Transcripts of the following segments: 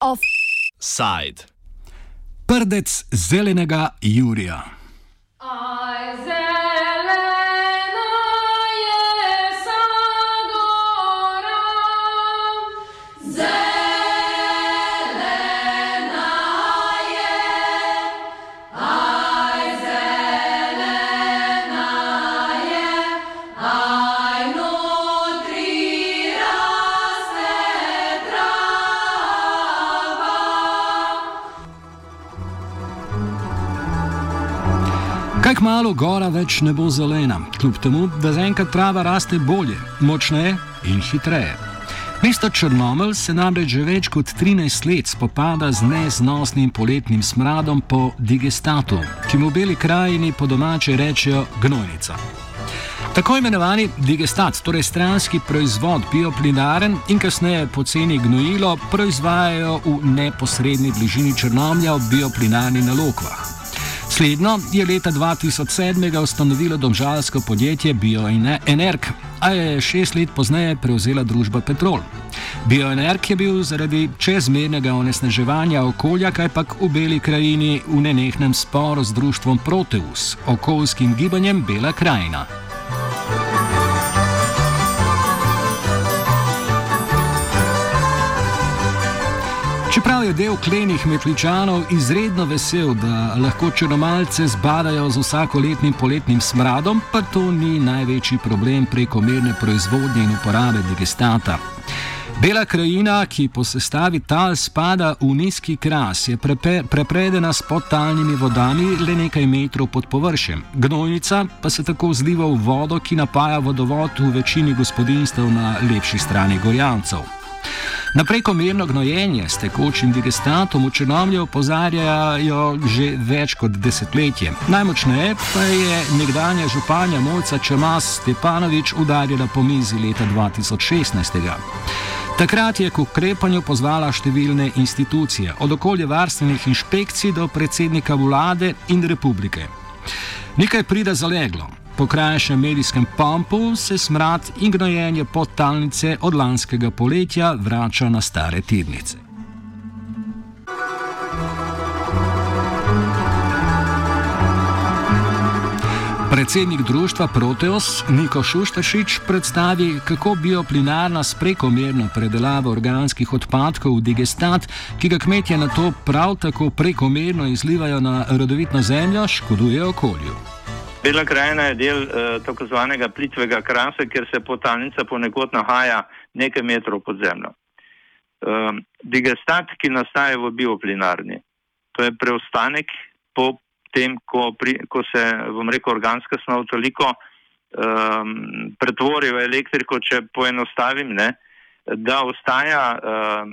Offside. Prdec zelenega Jurija. Kaj kmalo gora več ne bo zelena, kljub temu, da zaenkrat trava raste bolje, močneje in hitreje. Mesto Črnomelj se namreč že več kot 13 let spopada z neznosnim poletnim smradom po digestatu, ki mu v beli krajini po domače rečejo gnojnica. Tako imenovani digestat, torej stranski proizvod bioplinaren in kasneje poceni gnojilo, proizvajajo v neposrednji bližini Črnomlja v bioplinarni nalogvah. Slednjo je leta 2007 ustanovilo domžalsko podjetje BioEnerg, a je šest let pozneje prevzela družba Petrol. BioEnerg je bil zaradi čezmernega onesnaževanja okolja kajpak v beli krajini v nenehnem sporu z društvom Proteus, okoljskim gibanjem Bela krajina. Čeprav je del klenih metličanov izredno vesel, da lahko črnomalce zbadajo z vsakoletnim poletnim smradom, pa to ni največji problem prekomerne proizvodnje in uporabe digestata. Bela krajina, ki po sestavi tal spada v nizki kras, je prepe, prepredena s podtalnimi vodami le nekaj metrov pod površjem. Gnojnica pa se tako zliva v vodo, ki napaja vodovod v večini gospodinstv na lepši strani Gorjancev. Na prekomerno gnojenje s tekočim digestatom v Črnomlju opozarjajo že več kot desetletje. Najmočneje pa je nekdanja županja Mojca Čemas Stepanovič udarila po mizi leta 2016. Takrat je k ukrepanju pozvala številne institucije, od okoljevarstvenih inšpekcij do predsednika vlade in republike. Nekaj pride zaleglo. Po krajšem medijskem pompu se smrad in gnojenje podtalnice od lanskega poletja vrača na stare tirnice. Predsednik društva Proteus Niko Šuštašič predstavi, kako bioplinarna s prekomerno predelavo organskih odpadkov v digestat, ki ga kmetje na to prav tako prekomerno izlivajo na rodovitno zemljo, škoduje okolju. Bela krajina je del uh, tako zvanega plitvega krasa, kjer se potalnica ponekod nahaja nekaj metrov pod zemljo. Uh, digestat, ki nastaje v bioplinarni, to je preostanek po tem, ko, pri, ko se, bom rekel, organska snov toliko um, pretvori v elektriko, če poenostavim, ne, da ostaja uh,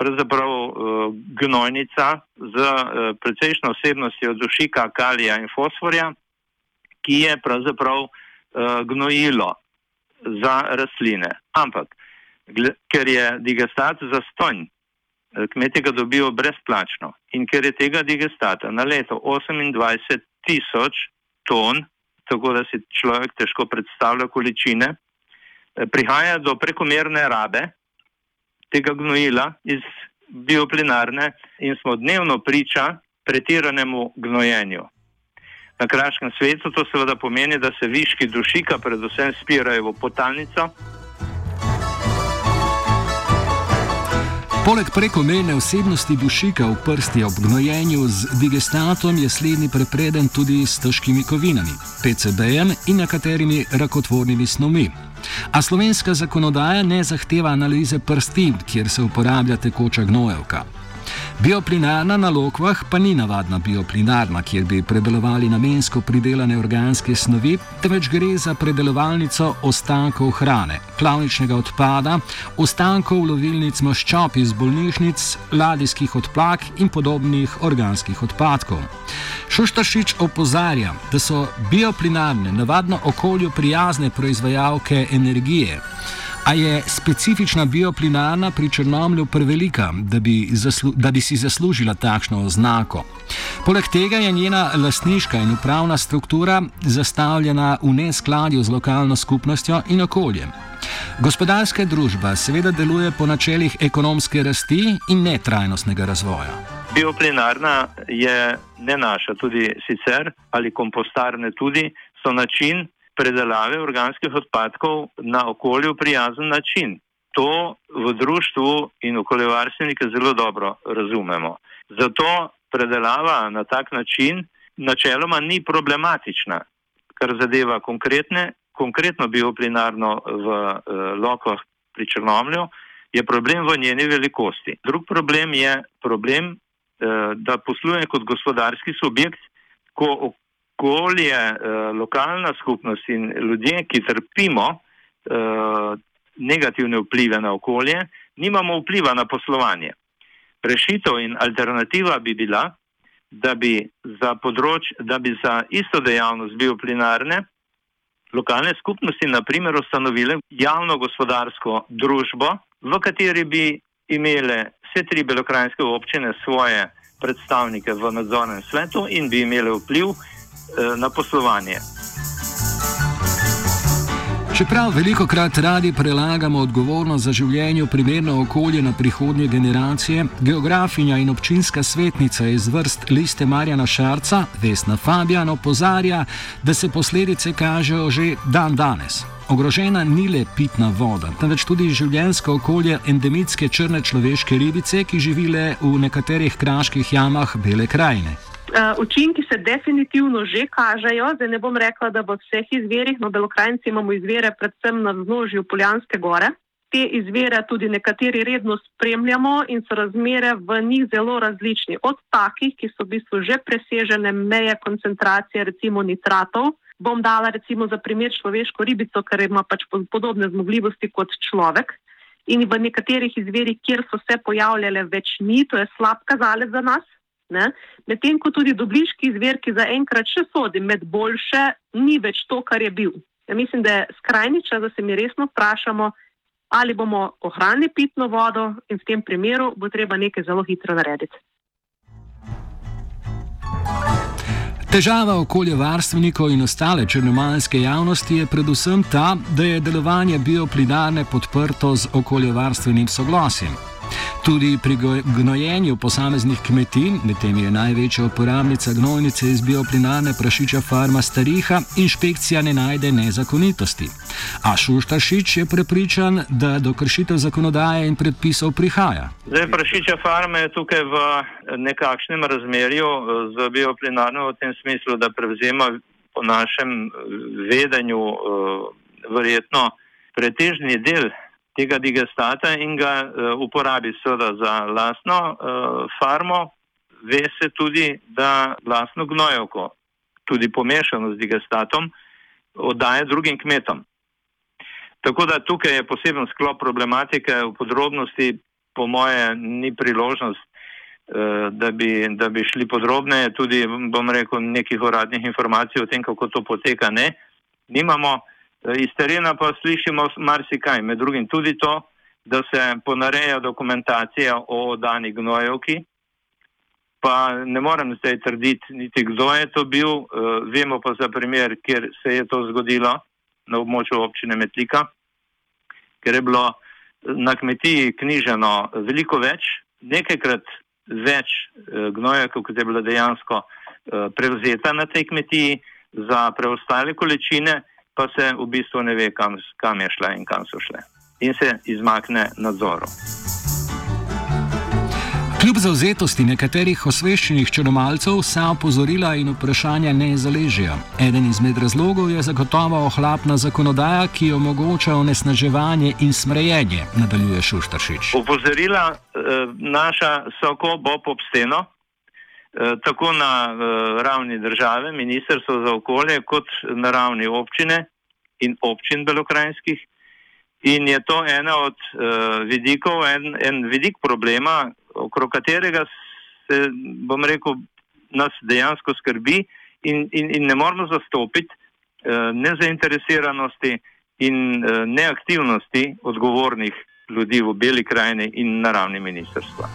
pravzaprav uh, gnojnica z uh, precejšno vsebnostjo dušika, kalija in fosforja ki je pravzaprav uh, gnojilo za rastline. Ampak, ker je digestat za stonj, eh, kmetje ga dobijo brezplačno in ker je tega digestata na leto 28 tisoč ton, tako da si človek težko predstavlja količine, eh, prihaja do prekomerne rabe tega gnojila iz bioplinarne in smo dnevno priča pretiranemu gnojenju. Na kraškem svetu to seveda pomeni, da se viški dušika predvsem spirajo v potalnico. Poleg prekomerne vsebnosti dušika v prsti ob gnojenju z digestatom je slednji prepreden tudi s težkimi kovinami, PCB-jem in nekaterimi rakotvornimi snovmi. A slovenska zakonodaja ne zahteva analize prsti, kjer se uporablja tekoča gnojevka. Bioplinarna na lokvah pa ni navadna bioplinarna, kjer bi predelovali namensko pridelane organske snovi, temveč gre za predelovalnico ostankov hrane, klavničnega odpada, ostankov lovilnic maščob iz bolnišnic, ladijskih odplak in podobnih organskih odpadkov. Šuštašič opozarja, da so bioplinarne navadno okolju prijazne proizvajalke energije. A je specifična bioplinarna pri Črnomlju prevelika, da bi, da bi si zaslužila takšno oznako? Poleg tega je njena lastniška in upravna struktura zastavljena v neskladju z lokalno skupnostjo in okoljem. Gospodarska družba seveda deluje po načelih ekonomske rasti in netrajnostnega razvoja. Bioplinarna je ne naša, tudi sicer ali kompostarne tudi so način predelave organskih odpadkov na okolju prijazen način. To v društvu in okoljevarstvenike zelo dobro razumemo. Zato predelava na tak način načeloma ni problematična, kar zadeva konkretne, konkretno bioplinarno v eh, Lokoh pri Črnomlju, je problem v njeni velikosti. Drug problem je problem, eh, da posluje kot gospodarski subjekt, ko okolje, eh, lokalna skupnost in ljudje, ki trpimo eh, negativne vplive na okolje, nimamo vpliva na poslovanje. Rešitev in alternativa bi bila, da bi za, področ, da bi za isto dejavnost bioplinarne lokalne skupnosti naprimer ustanovile javno gospodarsko družbo, v kateri bi imele vse tri belokrajinske občine svoje predstavnike v nadzornem svetu in bi imele vpliv na poslovanje. Čeprav veliko krat radi prelagamo odgovornost za življenje primerno okolje na prihodnje generacije, geografinja in občinska svetnica iz vrst liste Marjana Šarca, Vesna Fabijan, opozarja, da se posledice kažejo že dan danes. Ogrožena ni le pitna voda, temveč tudi življensko okolje endemitske črne človeške ribice, ki živile v nekaterih kraških jamah Bele krajine. Uh, učinki se definitivno že kažejo, zdaj ne bom rekla, da v vseh izverih, no, belokrajnici imamo izvere predvsem na vznožju Poljanske gore. Te izvere tudi nekateri redno spremljamo in so razmere v njih zelo različni. Od takih, ki so v bistvu že presežene meje koncentracije, recimo nitratov, bom dala recimo za primer človeško ribico, ker ima pač podobne zmogljivosti kot človek. In v nekaterih izverih, kjer so se pojavljale več ni, to je slab kazalec za nas. Medtem ko tudi dobliški zver, ki zaenkrat še sodi med boljše, ni več to, kar je bil. Ja mislim, da je skrajni čas, da se mi resno vprašamo, ali bomo ohranili pitno vodo in v tem primeru bo treba nekaj zelo hitro narediti. Težava okoljevarstvenikov in ostale črnomalske javnosti je predvsem ta, da je delovanje bioplinarne podprto z okoljevarstvenim soglasjem. Tudi pri gnojenju posameznih kmetij, med temi je največja uporabnica gnojnice iz bioplinarne prašiča farma Stariha, inšpekcija ne najde nezakonitosti. A Šuštašič je prepričan, da do kršitev zakonodaje in predpisov prihaja. Zdaj, prašiča farma je tukaj v nekakšnem razmerju eh, z bioplinarno v tem smislu, da prevzema po našem vedenju eh, verjetno pretežni del tega digestata in ga uh, uporabi seveda za lastno uh, farmo, ve se tudi, da lastno gnojevko, tudi pomešano z digestatom, oddaje drugim kmetom. Tako da tukaj je poseben sklop problematike, v podrobnosti, po moje, ni priložnost, uh, da, bi, da bi šli podrobneje, tudi, bom rekel, nekih uradnih informacij o tem, kako to poteka, ne. Nimamo. Iz terena pa slišimo marsikaj, med drugim tudi to, da se ponareja dokumentacija o dani gnojevki, pa ne morem zdaj trditi, niti kdo je to bil, uh, vemo pa za primer, kjer se je to zgodilo na območju občine Metlika, ker je bilo na kmetiji knjiženo veliko več, nekajkrat več uh, gnojevk, kot je bila dejansko prevzeta na tej kmetiji za preostale količine pa se v bistvu ne ve, kam, kam je šla in kam so šle. In se izmakne nadzoru. Kljub zauzetosti nekaterih osveščenih črnomalcev, vsa opozorila in vprašanja ne zaležijo. Eden izmed razlogov je zagotovo ohlapna zakonodaja, ki omogoča onesnaževanje in smrejenje, nadaljuje Šuštaršič. Opozorila eh, naša so ko bo po steno, tako na eh, ravni države, Ministrstvo za okolje, kot na ravni občine in občin belokrajinskih. In je to ena od uh, vidikov, en, en vidik problema, okrog katerega se, bom rekel, nas dejansko skrbi in, in, in ne moramo zastopiti uh, nezainteresiranosti in neaktivnosti odgovornih ljudi v Beli krajini in na ravni ministrstva.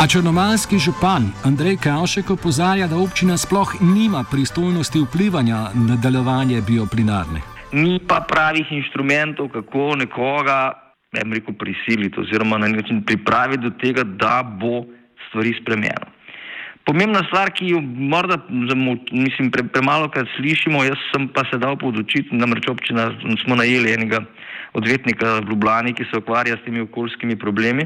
A črnomalski župan Andrej Kavšek opozarja, da občina sploh nima pristojnosti vplivanja na delovanje bioplinarne. Ni pa pravih inštrumentov, kako nekoga rekel, prisiliti oziroma na nek način pripraviti do tega, da bo stvari spremenjeno. Pomembna stvar, ki jo morda mislim, pre, premalo krat slišimo, jaz sem pa se dal podočiti, namreč občina smo najeli enega odvetnika v Ljubljani, ki se ukvarja s temi okoljskimi problemi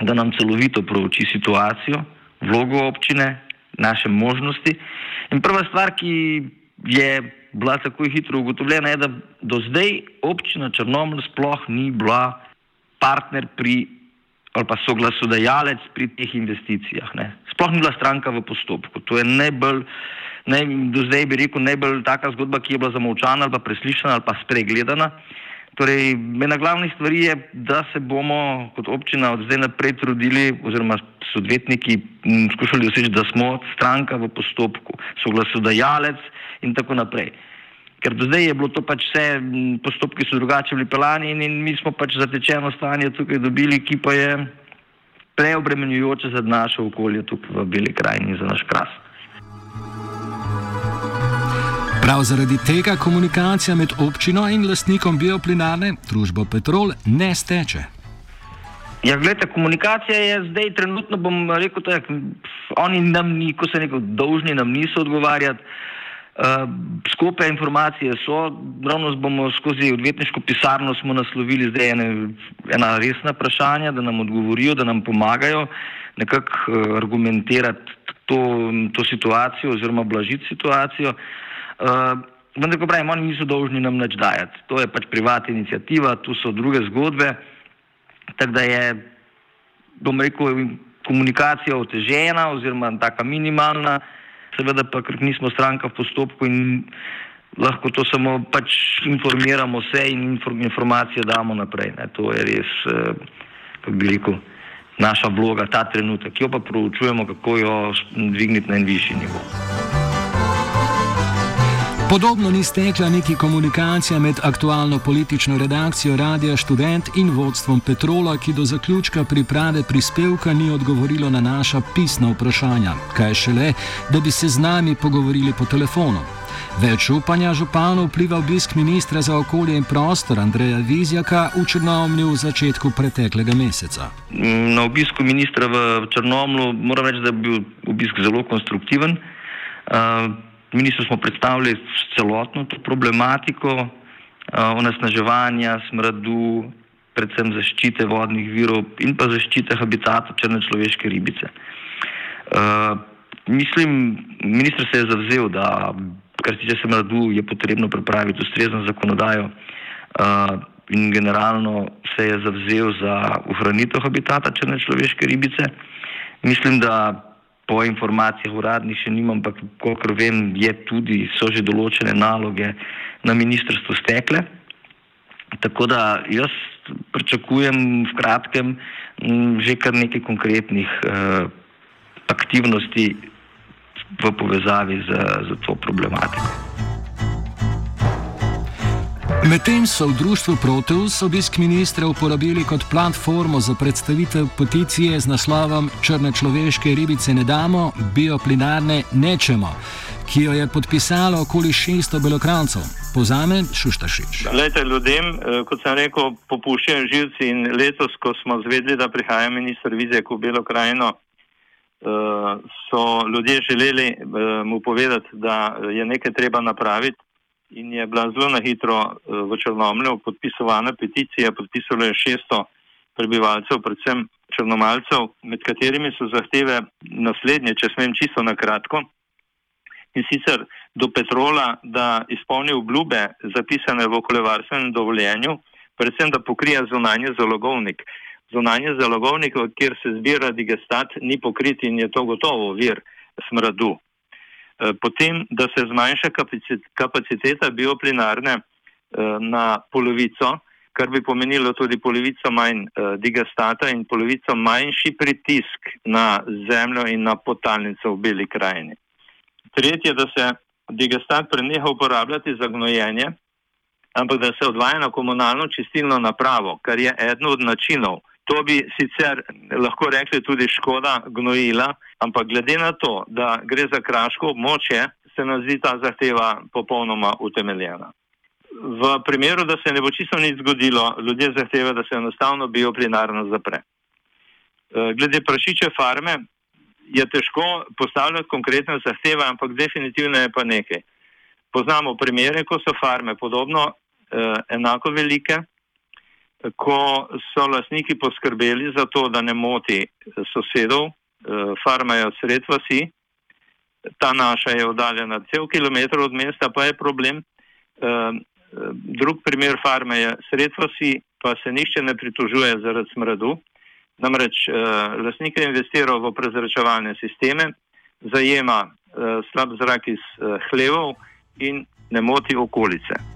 da nam celovito prouči situacijo, vlogo občine, naše možnosti. In prva stvar, ki je bila tako hitro ugotovljena, je, da do zdaj občina Črnoml sploh ni bila partner pri ali pa soglasodajalec pri teh investicijah. Ne. Sploh ni bila stranka v postopku. To je najbolj, naj, do zdaj bi rekel, najbolj taka zgodba, ki je bila zamovčana ali pa preslišana ali pa spregledana. Torej, ena glavnih stvari je, da se bomo kot občina od zdaj naprej trudili, oziroma s odvetniki skušali doseči, da smo stranka v postopku, soglasodajalec in tako naprej. Ker do zdaj je bilo to pač vse, postopki so drugače bili pelani in, in mi smo pač zatečeno stanje tukaj dobili, ki pa je preobremenjujoče za naše okolje tukaj v Beli krajini in za naš kras. Prav zaradi tega komunikacija med občino in lastnikom bioplinarne, družbo Petrol, ne steče. Ja, gledajte, komunikacija je zdaj trenutno, bom rekel, tak, oni nam ko se neko dolžni, nam niso odgovarjati. Uh, Skope informacije so, ravno bomo skozi odvetniško pisarno smo naslovili zdaj ene, ena resna vprašanja, da nam odgovorijo, da nam pomagajo nekako uh, argumentirati to, to situacijo oziroma blažiti situacijo. Uh, vendar, ko pravim, oni niso dolžni nam nič dajati. To je pač privatna inicijativa, tu so druge zgodbe. Tako da je, bom rekel, komunikacija otežena oziroma taka minimalna, seveda pa, ker nismo stranka v postopku in lahko to samo pač informiramo vse in informacije damo naprej. Ne. To je res, uh, kako bi rekel, naša vloga ta trenutek, jo pa proučujemo, kako jo dvigniti na en višji nivo. Podobno ni stekla niti komunikacija med aktualno politično redakcijo Radia Student in vodstvom Petrola, ki do zaključka priprave prispevka ni odgovorilo na naša pisna vprašanja, kaj šele, da bi se z nami pogovorili po telefonu. Več upanja županu vpliva obisk ministra za okolje in prostor Andreja Vizjaka v Črnomlju v začetku preteklega meseca. Na obisku ministra v Črnomlju moram reči, da je bil obisk zelo konstruktiven. Uh, Ministrstvo smo predstavili celotno to problematiko uh, onesnaževanja, smradu, predvsem zaščite vodnih virov in pa zaščite habitata črne človeške ribice. Uh, mislim, ministr se je zavzel, da kar se tiče smradu, je potrebno pripraviti ustrezno zakonodajo uh, in generalno se je zavzel za ohranitev habitata črne človeške ribice. Mislim, da po informacijah uradnih še nimam, ampak kolikor vem, je tudi, so že določene naloge na ministrstvu stekle. Tako da jaz pričakujem v kratkem že kar nekaj konkretnih uh, aktivnosti v povezavi z, z to problematiko. Medtem so v društvu Proteus obisk ministra uporabili kot platformo za predstavitev peticije z naslovom Črne človeške ribice ne damo, bioplinarne nečemo, ki jo je podpisalo okoli 600 belokrancev. Pozame Šuštašič. Lejte, ljudem, eh, kot sem rekel, popuščajo živci in letos, ko smo zvedeli, da prihaja ministr Vizek v Belo krajino, eh, so ljudje želeli eh, mu povedati, da je nekaj treba napraviti in je bila zelo na hitro eh, v Črnomlju podpisovana peticija, podpisalo je 600 prebivalcev, predvsem črnomalcev, med katerimi so zahteve naslednje, če smem čisto na kratko. In sicer do Petrola, da izpolni obljube zapisane v okoljevarstvenem dovoljenju, predvsem da pokrija zunanje zalogovnik. Zunanje zalogovnik, kjer se zbira digestat, ni pokrit in je to gotovo vir smradu. Eh, potem, da se zmanjša kapaciteta bioplinarne eh, na polovico, kar bi pomenilo tudi polovico manj eh, digastata in polovico manjši pritisk na zemljo in na potalnico v beli krajini. Tretje, da se digestat preneha uporabljati za gnojenje, ampak da se odvaja na komunalno čistilno napravo, kar je eden od načinov. To bi sicer lahko rekli tudi škoda gnojila, ampak glede na to, da gre za kraško območje, se nam zdi ta zahteva popolnoma utemeljena. V primeru, da se ne bo čisto nič zgodilo, ljudje zahtevajo, da se enostavno bioplinarno zapre. E, glede prašiče farme je težko postavljati konkretne zahteve, ampak definitivno je pa nekaj. Poznamo primere, ko so farme podobno eh, enako velike, ko so lasniki poskrbeli za to, da ne moti sosedov, eh, farma je sred vasi, ta naša je oddaljena cel kilometr od mesta, pa je problem. Eh, drug primer farme je sred vasi, pa se nišče ne pritožuje zaradi smradu. Namreč eh, lasnik je investiral v prezračevalne sisteme, zajema eh, slab zrak iz eh, hlevov in ne moti okolice.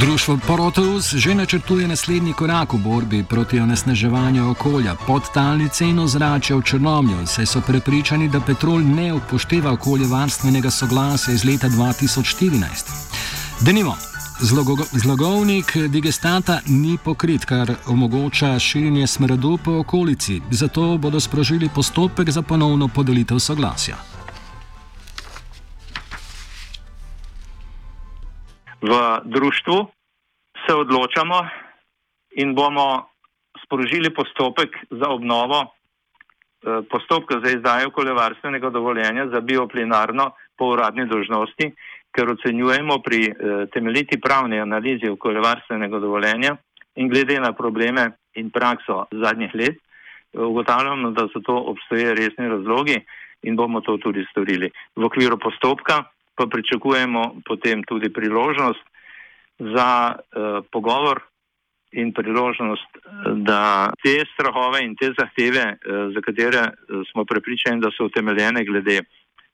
Društvo Proteus že načrtuje naslednji korak v borbi proti onesnaževanju okolja, podtalnice in ozračja v Črnomlju, saj so prepričani, da petrol ne upošteva okoljevarstvenega soglasja iz leta 2014. Denimo, zlogovnik digestata ni pokrit, kar omogoča širjenje smradu po okolici, zato bodo sprožili postopek za ponovno podelitev soglasja. V društvu se odločamo in bomo sprožili postopek za obnovo eh, postopka za izdajo okoljevarstvenega dovoljenja za bioplinarno po uradni dožnosti, ker ocenjujemo pri eh, temeljiti pravni analizi okoljevarstvenega dovoljenja in glede na probleme in prakso zadnjih let, eh, ugotavljamo, da so to obstoje resni razlogi in bomo to tudi storili. V okviru postopka pa pričakujemo potem tudi priložnost za uh, pogovor in priložnost, da te strahove in te zahteve, uh, za katere uh, smo prepričani, da so utemeljene glede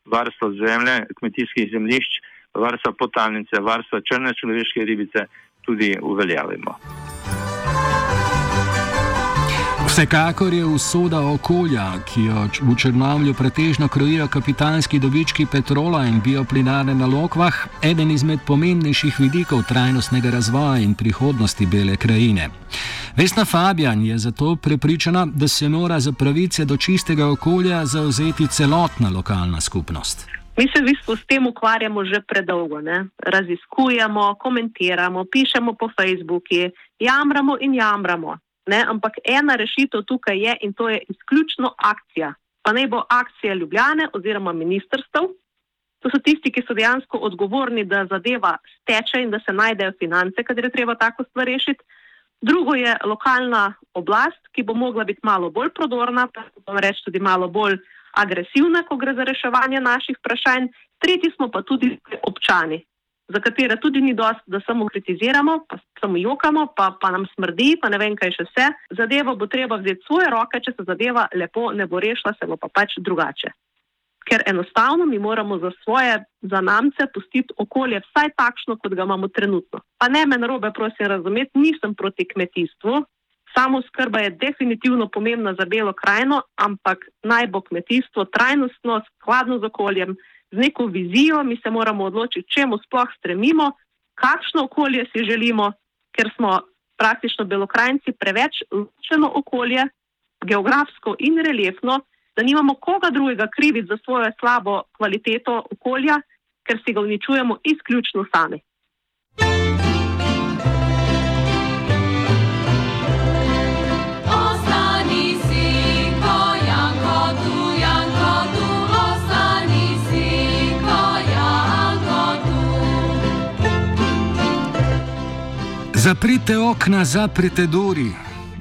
varstva zemlje, kmetijskih zemljišč, varstva potalnice, varstva črne človeške ribice, tudi uveljavimo. Vsekakor je usoda okolja, ki jo v Črnomlju pretežno krojijo kapitalski dobički petrola in bioplinarne na lokvah, eden izmed pomembnejših vidikov trajnostnega razvoja in prihodnosti bele krajine. Vesna Fabijan je zato prepričana, da se mora za pravice do čistega okolja zauzeti celotna lokalna skupnost. Mi se v bistvu s tem ukvarjamo že predolgo. Ne? Raziskujemo, komentiramo, pišemo po Facebooku, jamramo in jamramo. Ne? Ampak ena rešitev tukaj je in to je izključno akcija. Pa naj bo akcija Ljubljane oziroma ministrstv. To so tisti, ki so dejansko odgovorni, da zadeva steče in da se najdejo finance, kadar je treba tako stvar rešiti. Drugo je lokalna oblast, ki bo mogla biti malo bolj prodorna, pa reči tudi malo bolj agresivna, ko gre za reševanje naših vprašanj. Tretji smo pa tudi občani, za katere tudi ni dost, da samo kritiziramo, pa samo jokamo, pa, pa nam smrdi, pa ne vem, kaj še vse. Zadevo bo treba vzeti svoje roke, če se zadeva lepo ne bo rešila, se bo pa pač drugače. Ker enostavno mi moramo za svoje zanamce pustiti okolje vsaj takšno, kot ga imamo trenutno. Pa ne me narobe, prosim, razumeti, nisem proti kmetijstvu. Samo skrba je definitivno pomembna za belo krajino, ampak naj bo kmetijstvo trajnostno, skladno z okoljem, z neko vizijo, mi se moramo odločiti, čemu sploh stremimo, kakšno okolje si želimo, ker smo praktično belokrajci preveč ločeno okolje, geografsko in reliefno, da nimamo koga drugega kriviti za svojo slabo kvaliteto okolja, ker si ga uničujemo izključno sami. Zaprite okna, zaprite duri,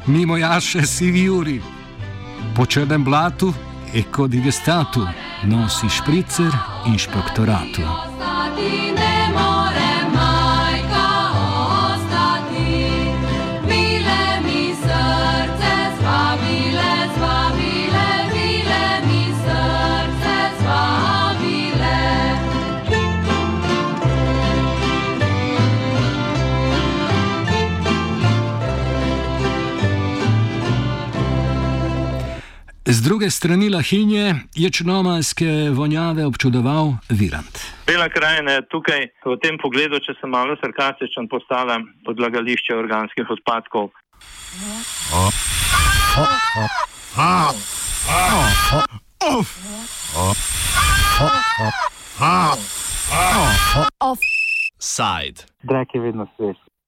mimo jaše sivi juri. Po črnem blatu, ekodigesstatu, nosi špricer inšpektoratu. Z druge strani Lahinje je črnomalske vonjave občudoval Virant. Bela krajina je tukaj v tem pogledu, če sem malo sarkastičen, postala odlagališče organskih odpadkov. Offside. Drek je vedno svež.